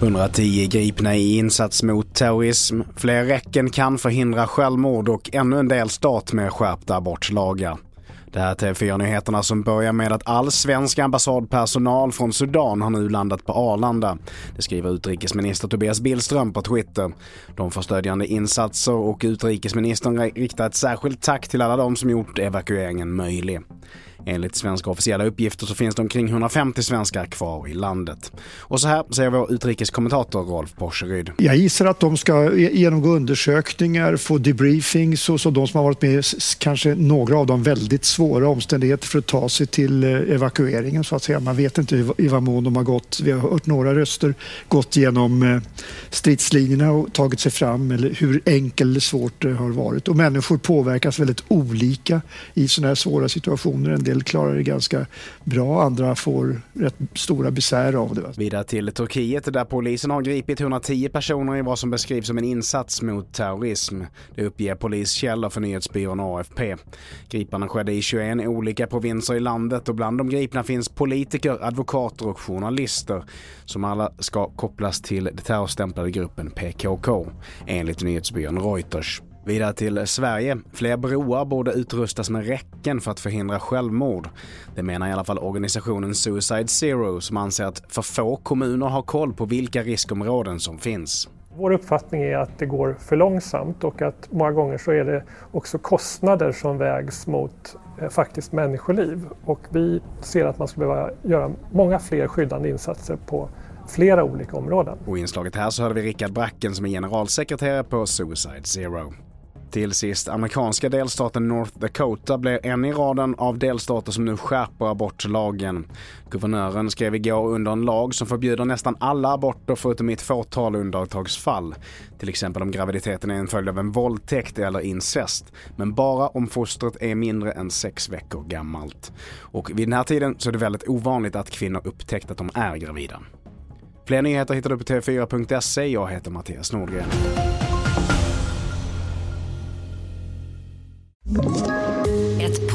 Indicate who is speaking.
Speaker 1: –110 gripna i insats mot terrorism, fler räcken kan förhindra självmord och ännu en del stat med skärpta abortlagar. Det här är TV4-nyheterna som börjar med att all svensk ambassadpersonal från Sudan har nu landat på Arlanda. Det skriver utrikesminister Tobias Billström på Twitter. De får stödjande insatser och utrikesministern riktar ett särskilt tack till alla de som gjort evakueringen möjlig. Enligt svenska officiella uppgifter så finns det omkring 150 svenskar kvar i landet. Och så här säger vår utrikeskommentator Rolf Porseryd.
Speaker 2: Jag gissar att de ska genomgå undersökningar, få debriefings och så de som har varit med, kanske några av dem, väldigt svåra omständigheter för att ta sig till eh, evakueringen så att säga. Man vet inte i vad mån de har gått. Vi har hört några röster gått genom eh, stridslinjerna och tagit sig fram eller hur enkelt eller svårt det har varit. Och människor påverkas väldigt olika i sådana här svåra situationer. En del del klarar det ganska bra, andra får rätt stora besvär av det.
Speaker 1: Vidare till Turkiet där polisen har gripit 110 personer i vad som beskrivs som en insats mot terrorism. Det uppger poliskällor för nyhetsbyrån AFP. Griparna skedde i 21 olika provinser i landet och bland de gripna finns politiker, advokater och journalister som alla ska kopplas till den terrorstämplade gruppen PKK enligt nyhetsbyrån Reuters. Vidare till Sverige. Fler broar borde utrustas med räcken för att förhindra självmord. Det menar i alla fall organisationen Suicide Zero som anser att för få kommuner har koll på vilka riskområden som finns.
Speaker 3: Vår uppfattning är att det går för långsamt och att många gånger så är det också kostnader som vägs mot eh, faktiskt människoliv. Och vi ser att man skulle behöva göra många fler skyddande insatser på flera olika områden.
Speaker 1: Och i inslaget här så hörde vi Rickard Bracken som är generalsekreterare på Suicide Zero. Till sist, amerikanska delstaten North Dakota blev en i raden av delstater som nu skärper abortlagen. Guvernören skrev igår under en lag som förbjuder nästan alla aborter förutom i ett fåtal undantagsfall. Till exempel om graviditeten är en följd av en våldtäkt eller incest. Men bara om fostret är mindre än sex veckor gammalt. Och vid den här tiden så är det väldigt ovanligt att kvinnor upptäckt att de är gravida. Fler nyheter hittar du på tv4.se. Jag heter Mattias Nordgren.